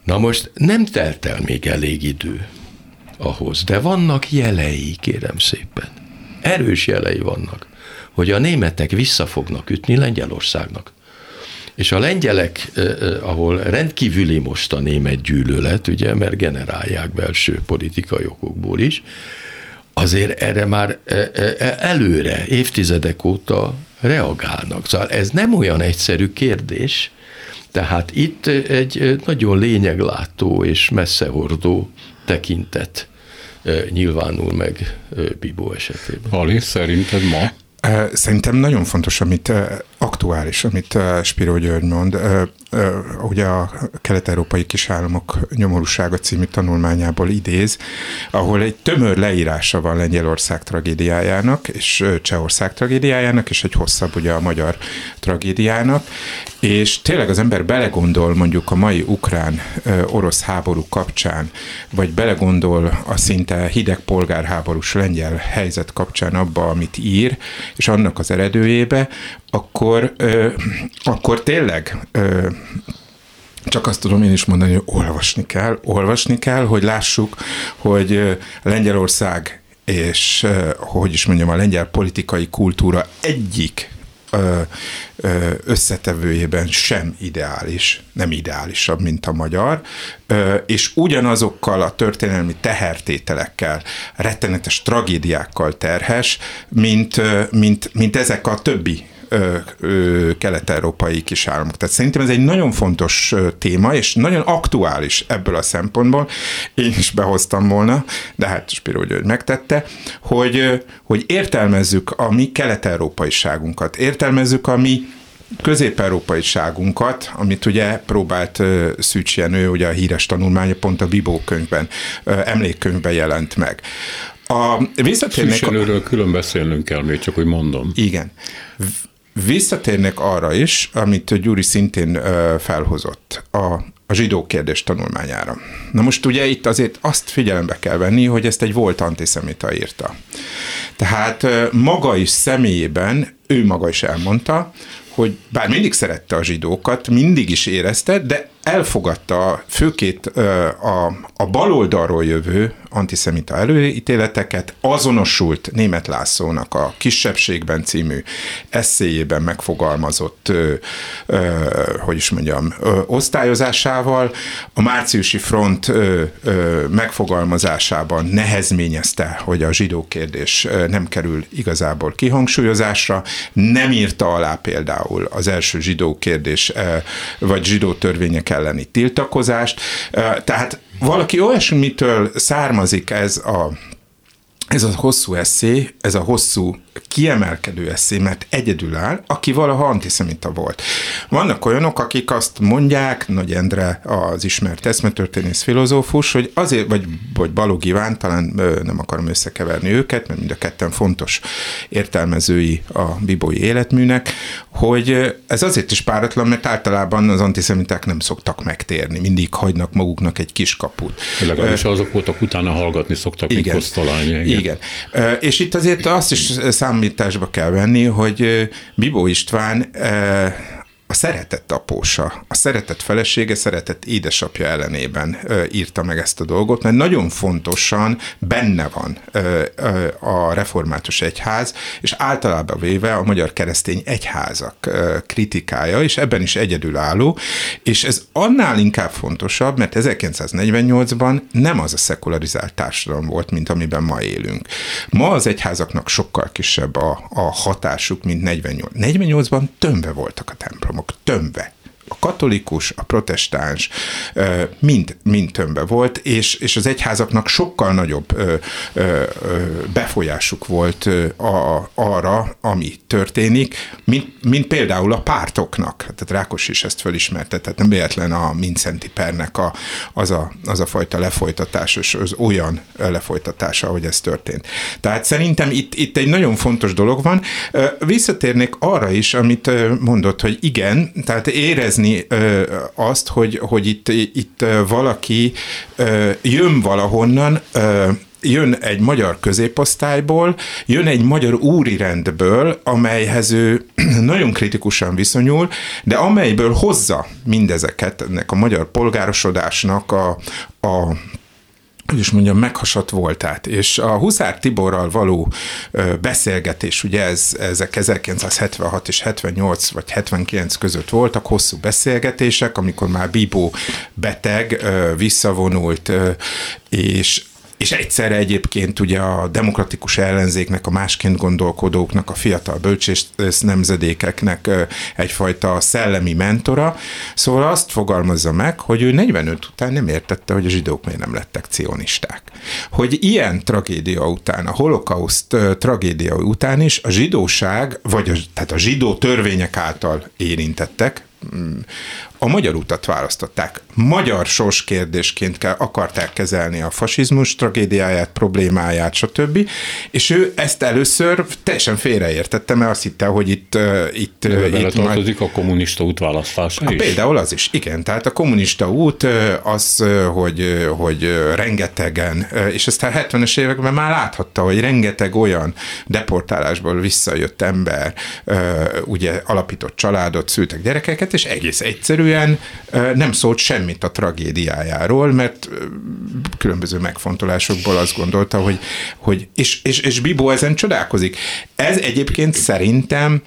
Na most nem telt el még elég idő ahhoz. De vannak jelei, kérem szépen. Erős jelei vannak, hogy a németek vissza fognak ütni Lengyelországnak. És a lengyelek, ahol rendkívüli most a német gyűlölet, ugye, mert generálják belső politikai okokból is, azért erre már előre, évtizedek óta reagálnak. Szóval ez nem olyan egyszerű kérdés, tehát itt egy nagyon lényeglátó és messzehordó tekintet nyilvánul meg Bibó esetében. Ali, szerinted ma? Szerintem nagyon fontos, amit aktuális, amit Spiro György mond. Ugye a kelet-európai kisállamok nyomorúsága című tanulmányából idéz, ahol egy tömör leírása van Lengyelország tragédiájának, és Csehország tragédiájának, és egy hosszabb ugye a magyar tragédiának, és tényleg az ember belegondol mondjuk a mai ukrán-orosz háború kapcsán, vagy belegondol a szinte hideg polgárháborús lengyel helyzet kapcsán abba, amit ír, és annak az eredőjébe, akkor, ö, akkor tényleg ö, csak azt tudom én is mondani, hogy olvasni kell, olvasni kell, hogy lássuk, hogy Lengyelország és, hogy is mondjam, a lengyel politikai kultúra egyik összetevőjében sem ideális, nem ideálisabb, mint a magyar, és ugyanazokkal a történelmi tehertételekkel, rettenetes tragédiákkal terhes, mint, mint, mint ezek a többi kelet-európai kisállamok. Tehát szerintem ez egy nagyon fontos téma, és nagyon aktuális ebből a szempontból. Én is behoztam volna, de hát Spiro György megtette, hogy, hogy értelmezzük a mi kelet-európaiságunkat, értelmezzük a mi közép-európaiságunkat, amit ugye próbált Szűcs Jenő, ugye a híres tanulmánya pont a Bibó könyvben, emlékkönyvben jelent meg. A, visszatérnek... a... külön beszélnünk kell, még csak hogy mondom. Igen. Visszatérnek arra is, amit Gyuri szintén felhozott. A, a zsidó kérdés tanulmányára. Na most ugye itt azért azt figyelembe kell venni, hogy ezt egy volt antiszemita írta. Tehát maga is személyében, ő maga is elmondta, hogy bár mindig szerette a zsidókat, mindig is érezte, de elfogadta főként a, a baloldalról jövő antiszemita előítéleteket, azonosult német Lászlónak a Kisebbségben című eszéjében megfogalmazott, ö, ö, hogy is mondjam, ö, osztályozásával, a márciusi front ö, ö, megfogalmazásában nehezményezte, hogy a zsidó kérdés nem kerül igazából kihangsúlyozásra, nem írta alá például az első zsidó kérdés, vagy zsidó törvények elleni tiltakozást, tehát valaki olyasmitől származik ez a ez a hosszú eszé, ez a hosszú kiemelkedő eszé, mert egyedül áll, aki valaha antiszemita volt. Vannak olyanok, akik azt mondják, Nagy Endre az ismert eszmetörténész filozófus, hogy azért, vagy, vagy Balog Iván, talán nem akarom összekeverni őket, mert mind a ketten fontos értelmezői a bibói életműnek, hogy ez azért is páratlan, mert általában az antiszemiták nem szoktak megtérni, mindig hagynak maguknak egy kis kaput. Legalábbis azok voltak, utána hallgatni szoktak, igen, mint Igen. És itt azért azt is számításba kell venni, hogy Bibó István a szeretett apósa, a szeretett felesége, szeretett édesapja ellenében ö, írta meg ezt a dolgot, mert nagyon fontosan benne van ö, ö, a református egyház, és általában véve a magyar keresztény egyházak ö, kritikája, és ebben is egyedülálló, és ez annál inkább fontosabb, mert 1948-ban nem az a szekularizált társadalom volt, mint amiben ma élünk. Ma az egyházaknak sokkal kisebb a, a hatásuk, mint 48. 48-ban tömve voltak a templomok tömve a katolikus, a protestáns mind, mind tömbe volt, és, és az egyházaknak sokkal nagyobb befolyásuk volt a, arra, ami történik, mint, mint például a pártoknak. Tehát Rákos is ezt fölismerte, tehát nem véletlen a Mincenti pernek a, az, a, az a fajta lefolytatás, és az olyan lefolytatása, ahogy ez történt. Tehát szerintem itt, itt egy nagyon fontos dolog van. Visszatérnék arra is, amit mondott, hogy igen, tehát érez érezni ö, azt, hogy, hogy itt, itt valaki ö, jön valahonnan, ö, jön egy magyar középosztályból, jön egy magyar úri rendből, amelyhez ő nagyon kritikusan viszonyul, de amelyből hozza mindezeket, ennek a magyar polgárosodásnak a, a hogy is mondjam, meghasadt voltát. És a Huszár Tiborral való beszélgetés, ugye ez, ezek 1976 és 78 vagy 79 között voltak hosszú beszélgetések, amikor már Bibó beteg, visszavonult, és és egyszerre egyébként ugye a demokratikus ellenzéknek, a másként gondolkodóknak, a fiatal bölcsés nemzedékeknek egyfajta szellemi mentora. Szóval azt fogalmazza meg, hogy ő 45 után nem értette, hogy a zsidók miért nem lettek cionisták. Hogy ilyen tragédia után, a holokauszt tragédia után is a zsidóság, vagy a, tehát a zsidó törvények által érintettek, a magyar utat választották. Magyar sorskérdésként kell, akarták kezelni a fasizmus tragédiáját, problémáját, stb. És ő ezt először teljesen félreértette, mert azt hitte, hogy itt... itt, De itt tartozik majd... a kommunista út választása is? Például az is, igen. Tehát a kommunista út az, hogy, hogy rengetegen, és ezt a 70-es években már láthatta, hogy rengeteg olyan deportálásból visszajött ember, ugye alapított családot, szültek gyerekeket, és egész egyszerű egyszerűen nem szólt semmit a tragédiájáról, mert különböző megfontolásokból azt gondolta, hogy, hogy és, és, és Bibó ezen csodálkozik. Ez egyébként szerintem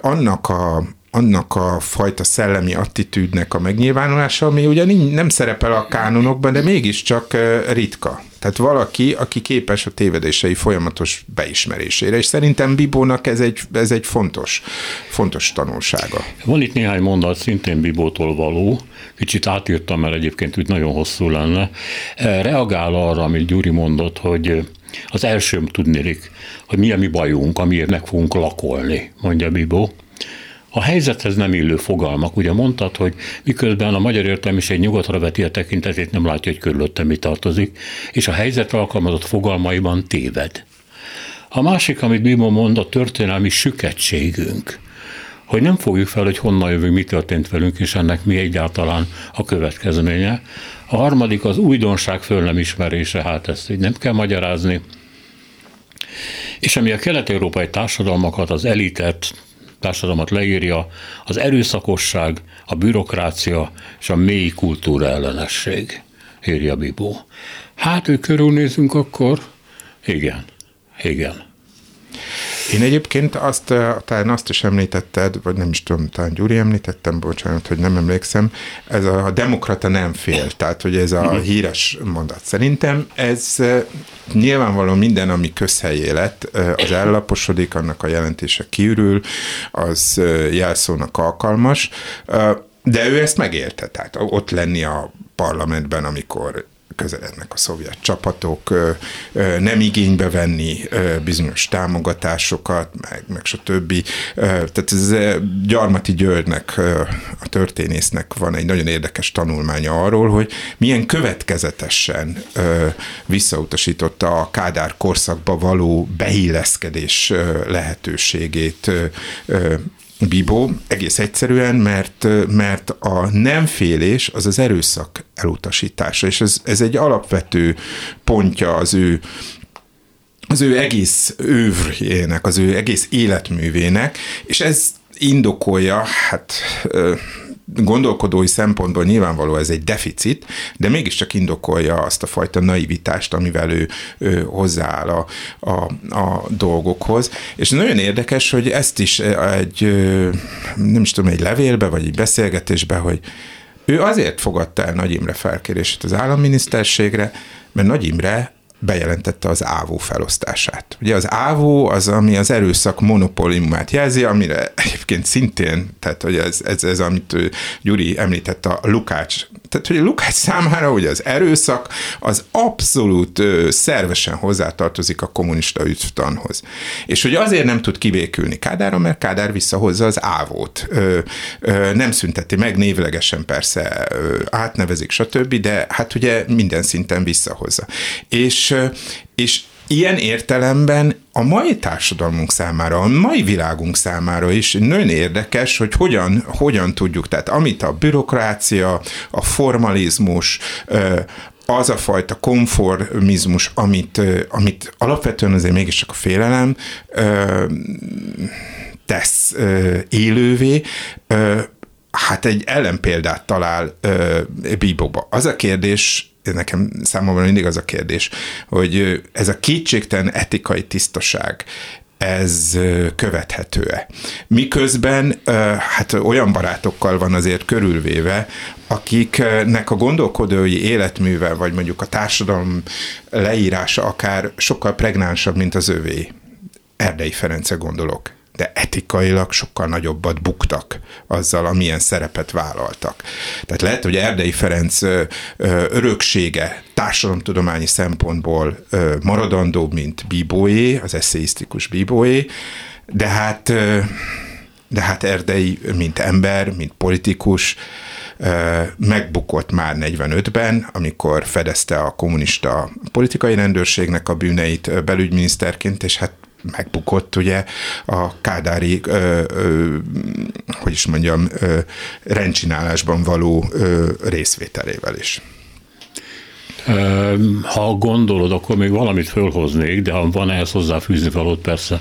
annak a, annak a fajta szellemi attitűdnek a megnyilvánulása, ami ugye nem szerepel a kánonokban, de mégiscsak ritka. Tehát valaki, aki képes a tévedései folyamatos beismerésére, és szerintem Bibónak ez egy, ez egy fontos, fontos tanulsága. Van itt néhány mondat, szintén Bibótól való, kicsit átírtam, mert egyébként úgy nagyon hosszú lenne. Reagál arra, amit Gyuri mondott, hogy az első tudnélik, hogy mi a mi bajunk, amiért meg fogunk lakolni, mondja Bibó. A helyzethez nem illő fogalmak. Ugye mondtad, hogy miközben a magyar értelmiség nyugatra veti a tekintetét, nem látja, hogy körülötte mi tartozik, és a helyzetre alkalmazott fogalmaiban téved. A másik, amit Bimo mond, a történelmi süketségünk hogy nem fogjuk fel, hogy honnan jövünk, mi történt velünk, és ennek mi egyáltalán a következménye. A harmadik az újdonság föl nem ismerése, hát ezt így nem kell magyarázni. És ami a kelet-európai társadalmakat, az elitet, társadalmat leírja, az erőszakosság, a bürokrácia és a mély kultúra ellenesség, írja Bibó. Hát, ő körülnézünk akkor? Igen, igen. Én egyébként azt, talán azt is említetted, vagy nem is tudom, talán Gyuri említettem, bocsánat, hogy nem emlékszem, ez a, a demokrata nem fél, tehát hogy ez a mhm. híres mondat. Szerintem ez nyilvánvalóan minden, ami közhelyé lett, az ellaposodik, annak a jelentése kiürül, az jelszónak alkalmas, de ő ezt megélte, tehát ott lenni a parlamentben, amikor közelednek a szovjet csapatok, nem igénybe venni bizonyos támogatásokat, meg, meg stb. Tehát ez Gyarmati Györgynek, a történésznek van egy nagyon érdekes tanulmánya arról, hogy milyen következetesen visszautasította a Kádár korszakba való beilleszkedés lehetőségét Bibó egész egyszerűen, mert, mert a nem félés az az erőszak elutasítása, és ez, ez egy alapvető pontja az ő az ő egész ővrjének, az ő egész életművének, és ez indokolja, hát gondolkodói szempontból nyilvánvaló ez egy deficit, de mégiscsak indokolja azt a fajta naivitást, amivel ő, ő hozzááll a, a, a dolgokhoz. És nagyon érdekes, hogy ezt is egy, nem is tudom, egy levélbe, vagy egy beszélgetésbe, hogy ő azért fogadta el Nagy Imre felkérését az államminiszterségre, mert Nagy Imre bejelentette az ávó felosztását. Ugye az ávó az, ami az erőszak monopóliumát jelzi, amire egyébként szintén, tehát hogy ez, ez, ez amit Gyuri említett, a Lukács, tehát hogy Lukács számára ugye az erőszak az abszolút ö, szervesen hozzátartozik a kommunista ügytanhoz. És hogy azért nem tud kivékülni Kádára, mert Kádár visszahozza az ávót. Ö, ö, nem szünteti meg, névlegesen persze ö, átnevezik, stb., de hát ugye minden szinten visszahozza. És és ilyen értelemben a mai társadalmunk számára, a mai világunk számára is nagyon érdekes, hogy hogyan, hogyan tudjuk, tehát amit a bürokrácia, a formalizmus, az a fajta konformizmus, amit, amit alapvetően azért mégiscsak a félelem tesz élővé, hát egy ellenpéldát talál Bíbóba. Az a kérdés nekem számomra mindig az a kérdés, hogy ez a kétségtelen etikai tisztaság, ez követhető-e. Miközben hát olyan barátokkal van azért körülvéve, akiknek a gondolkodói életműve, vagy mondjuk a társadalom leírása akár sokkal pregnánsabb, mint az övé. Erdei Ference gondolok de etikailag sokkal nagyobbat buktak azzal, amilyen szerepet vállaltak. Tehát lehet, hogy Erdei Ferenc öröksége társadalomtudományi szempontból maradandóbb, mint Bíbóé, az eszéisztikus Bíbóé, de hát, de hát Erdei, mint ember, mint politikus, megbukott már 45-ben, amikor fedezte a kommunista politikai rendőrségnek a bűneit belügyminiszterként, és hát megbukott ugye a kádári, ö, ö, hogy is mondjam, ö, rendcsinálásban való ö, részvételével is. Ha gondolod, akkor még valamit fölhoznék, de ha van ehhez hozzáfűzni valót, persze.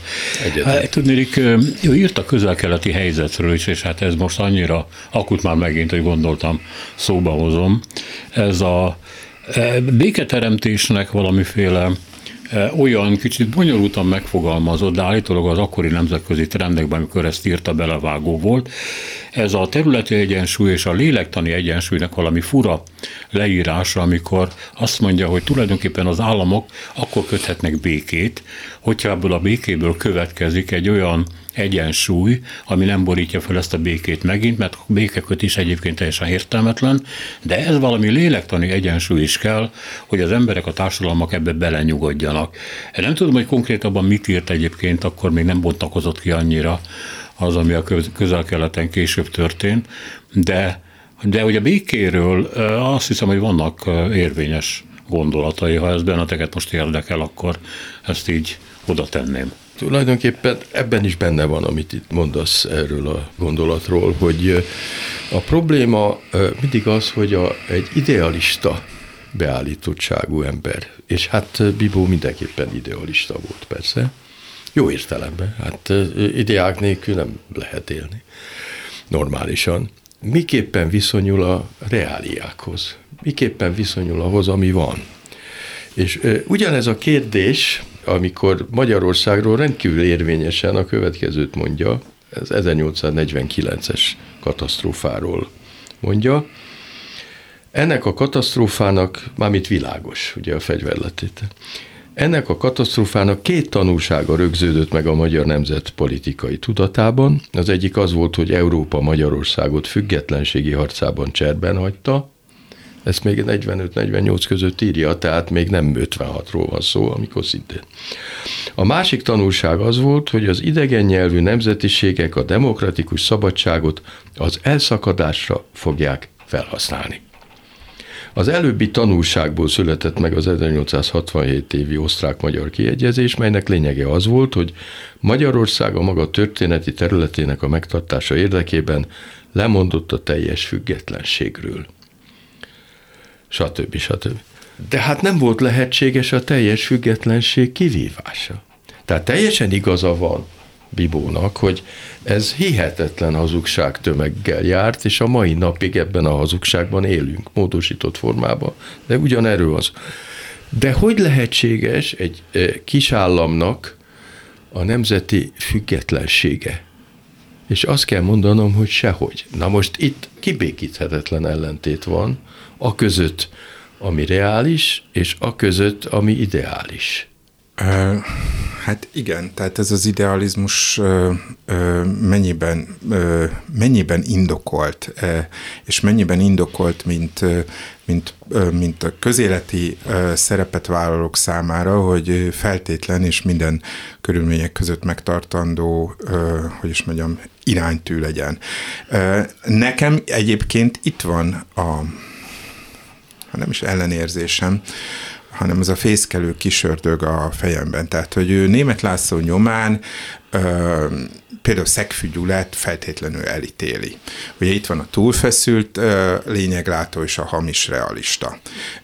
Hát, tudnék, ő írt a közel-keleti helyzetről is, és hát ez most annyira akut már megint, hogy gondoltam, szóba hozom. Ez a béketeremtésnek valamiféle olyan kicsit bonyolultan megfogalmazott, de állítólag az akkori nemzetközi trendekben, amikor ezt írta, belevágó volt. Ez a területi egyensúly és a lélektani egyensúlynak valami fura leírása, amikor azt mondja, hogy tulajdonképpen az államok akkor köthetnek békét, hogyha ebből a békéből következik egy olyan egyensúly, ami nem borítja fel ezt a békét megint, mert békeköt is egyébként teljesen értelmetlen, de ez valami lélektani egyensúly is kell, hogy az emberek, a társadalmak ebbe belenyugodjanak. Én nem tudom, hogy konkrétabban mit írt egyébként, akkor még nem bontakozott ki annyira az, ami a közel-keleten később történt, de, de hogy a békéről azt hiszem, hogy vannak érvényes gondolatai, ha ez benneteket most érdekel, akkor ezt így oda tenném. Tulajdonképpen ebben is benne van, amit itt mondasz erről a gondolatról, hogy a probléma mindig az, hogy a, egy idealista beállítottságú ember, és hát Bibó mindenképpen idealista volt persze, jó értelemben, hát ideák nélkül nem lehet élni normálisan. Miképpen viszonyul a reáliákhoz? Miképpen viszonyul ahhoz, ami van? És ugyanez a kérdés, amikor Magyarországról rendkívül érvényesen a következőt mondja, ez 1849-es katasztrófáról mondja. Ennek a katasztrófának, mármint világos, ugye a fegyverletéte, ennek a katasztrófának két tanulsága rögződött meg a magyar nemzet politikai tudatában. Az egyik az volt, hogy Európa Magyarországot függetlenségi harcában cserben hagyta, ezt még 45-48 között írja, tehát még nem 56-ról van szó, amikor szintén. A másik tanulság az volt, hogy az idegen nyelvű nemzetiségek a demokratikus szabadságot az elszakadásra fogják felhasználni. Az előbbi tanulságból született meg az 1867 évi osztrák-magyar kiegyezés, melynek lényege az volt, hogy Magyarország a maga történeti területének a megtartása érdekében lemondott a teljes függetlenségről. Stb. stb. De hát nem volt lehetséges a teljes függetlenség kivívása. Tehát teljesen igaza van Bibónak, hogy ez hihetetlen hazugság tömeggel járt, és a mai napig ebben a hazugságban élünk, módosított formában, de ugyanerről az. De hogy lehetséges egy e, kisállamnak a nemzeti függetlensége? És azt kell mondanom, hogy sehogy. Na most itt kibékíthetetlen ellentét van, a között, ami reális, és a között, ami ideális. Hát igen, tehát ez az idealizmus mennyiben, mennyiben indokolt, és mennyiben indokolt, mint, mint, mint a közéleti szerepet vállalók számára, hogy feltétlen és minden körülmények között megtartandó, hogy is mondjam, iránytű legyen. Nekem egyébként itt van a, nem is ellenérzésem, hanem ez a fészkelő kisördög a fejemben. Tehát, hogy ő német László nyomán ö, például Szegfű Gyulát feltétlenül elítéli. Ugye itt van a túlfeszült ö, lényeglátó és a hamis realista.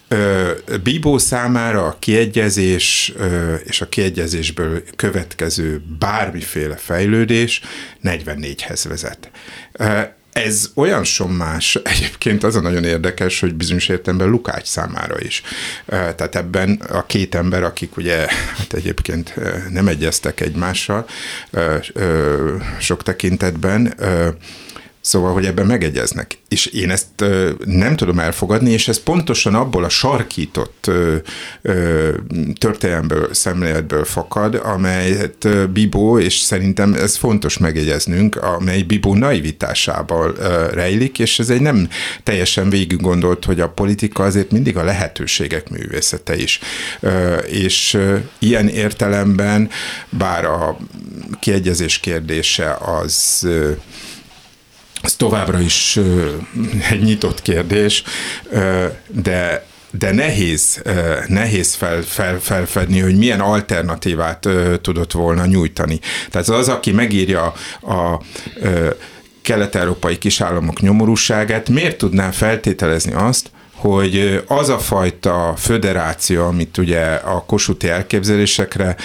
Ö, Bíbó számára a kiegyezés ö, és a kiegyezésből következő bármiféle fejlődés 44-hez vezet. Ez olyan sommás, egyébként az a nagyon érdekes, hogy bizonyos értelemben Lukács számára is. Tehát ebben a két ember, akik ugye hát egyébként nem egyeztek egymással sok tekintetben, Szóval, hogy ebben megegyeznek. És én ezt ö, nem tudom elfogadni, és ez pontosan abból a sarkított ö, ö, történelmből, szemléletből fakad, amelyet ö, Bibó, és szerintem ez fontos megjegyeznünk, amely Bibó naivitásával ö, rejlik, és ez egy nem teljesen végig gondolt, hogy a politika azért mindig a lehetőségek művészete is. Ö, és ö, ilyen értelemben, bár a kiegyezés kérdése az ö, ez továbbra is egy nyitott kérdés, de de nehéz, nehéz fel, fel, felfedni, hogy milyen alternatívát tudott volna nyújtani. Tehát az, aki megírja a, a kelet-európai kisállamok nyomorúságát, miért tudná feltételezni azt, hogy az a fajta föderáció, amit ugye a kosuti elképzelésekre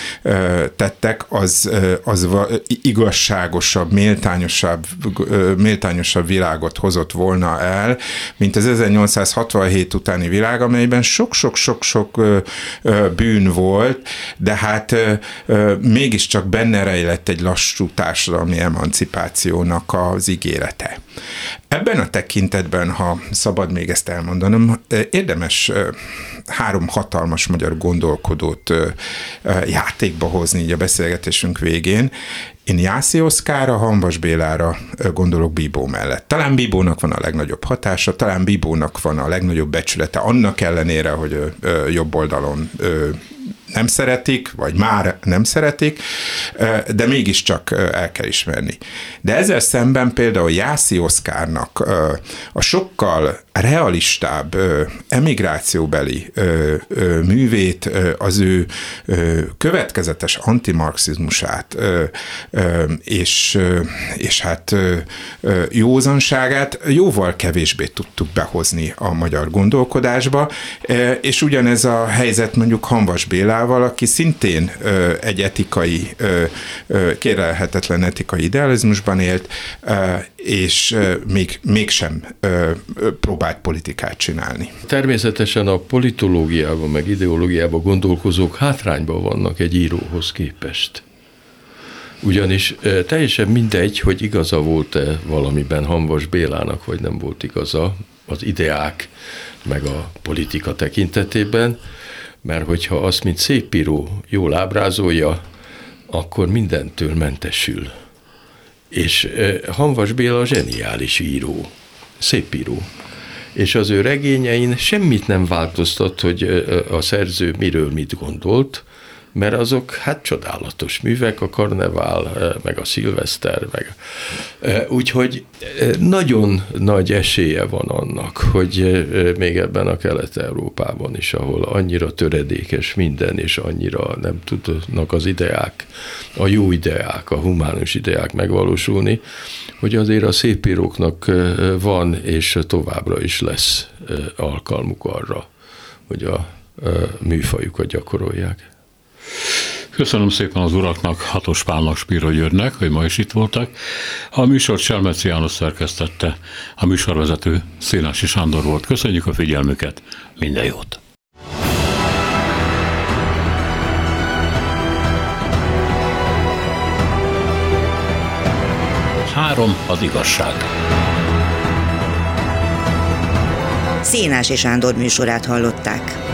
tettek, az, az igazságosabb, méltányosabb, méltányosabb világot hozott volna el, mint az 1867 utáni világ, amelyben sok-sok-sok-sok bűn volt, de hát mégiscsak benne rejlett egy lassú társadalmi emancipációnak az ígérete. Ebben a tekintetben, ha szabad még ezt elmondanom, érdemes három hatalmas magyar gondolkodót játékba hozni így a beszélgetésünk végén. Én Jászi Oszkára, Hanvas Bélára gondolok Bíbó mellett. Talán Bíbónak van a legnagyobb hatása, talán Bíbónak van a legnagyobb becsülete, annak ellenére, hogy jobb oldalon nem szeretik, vagy már nem szeretik, de mégiscsak el kell ismerni. De ezzel szemben például Jászi Oszkárnak a sokkal legrealistább emigrációbeli művét, az ő következetes antimarxizmusát és, és hát józanságát jóval kevésbé tudtuk behozni a magyar gondolkodásba, és ugyanez a helyzet mondjuk Hanvas Bélával, aki szintén egy etikai, kérelhetetlen etikai idealizmusban élt, és még, mégsem próbált politikát csinálni. Természetesen a politológiában, meg ideológiában gondolkozók hátrányban vannak egy íróhoz képest. Ugyanis teljesen mindegy, hogy igaza volt-e valamiben Hanvas Bélának, vagy nem volt igaza az ideák, meg a politika tekintetében, mert hogyha azt, mint szép író jól ábrázolja, akkor mindentől mentesül. És Hanvas Béla zseniális író, szép író. És az ő regényein semmit nem változtat, hogy a szerző miről mit gondolt, mert azok hát csodálatos művek, a karnevál, eh, meg a szilveszter, meg eh, úgyhogy eh, nagyon nagy esélye van annak, hogy még ebben a Kelet-Európában is, ahol annyira töredékes minden, és annyira nem tudnak az ideák, a jó ideák, a humánus ideák megvalósulni, hogy azért a szépíróknak van, és továbbra is lesz alkalmuk arra, hogy a műfajukat gyakorolják. Köszönöm szépen az uraknak, Hatos Pálnak, Spiro Györgynek, hogy ma is itt voltak. A műsort Selmeci János szerkesztette, a műsorvezető Szénási Sándor volt. Köszönjük a figyelmüket, minden jót! Három az igazság. Szénási Sándor műsorát hallották.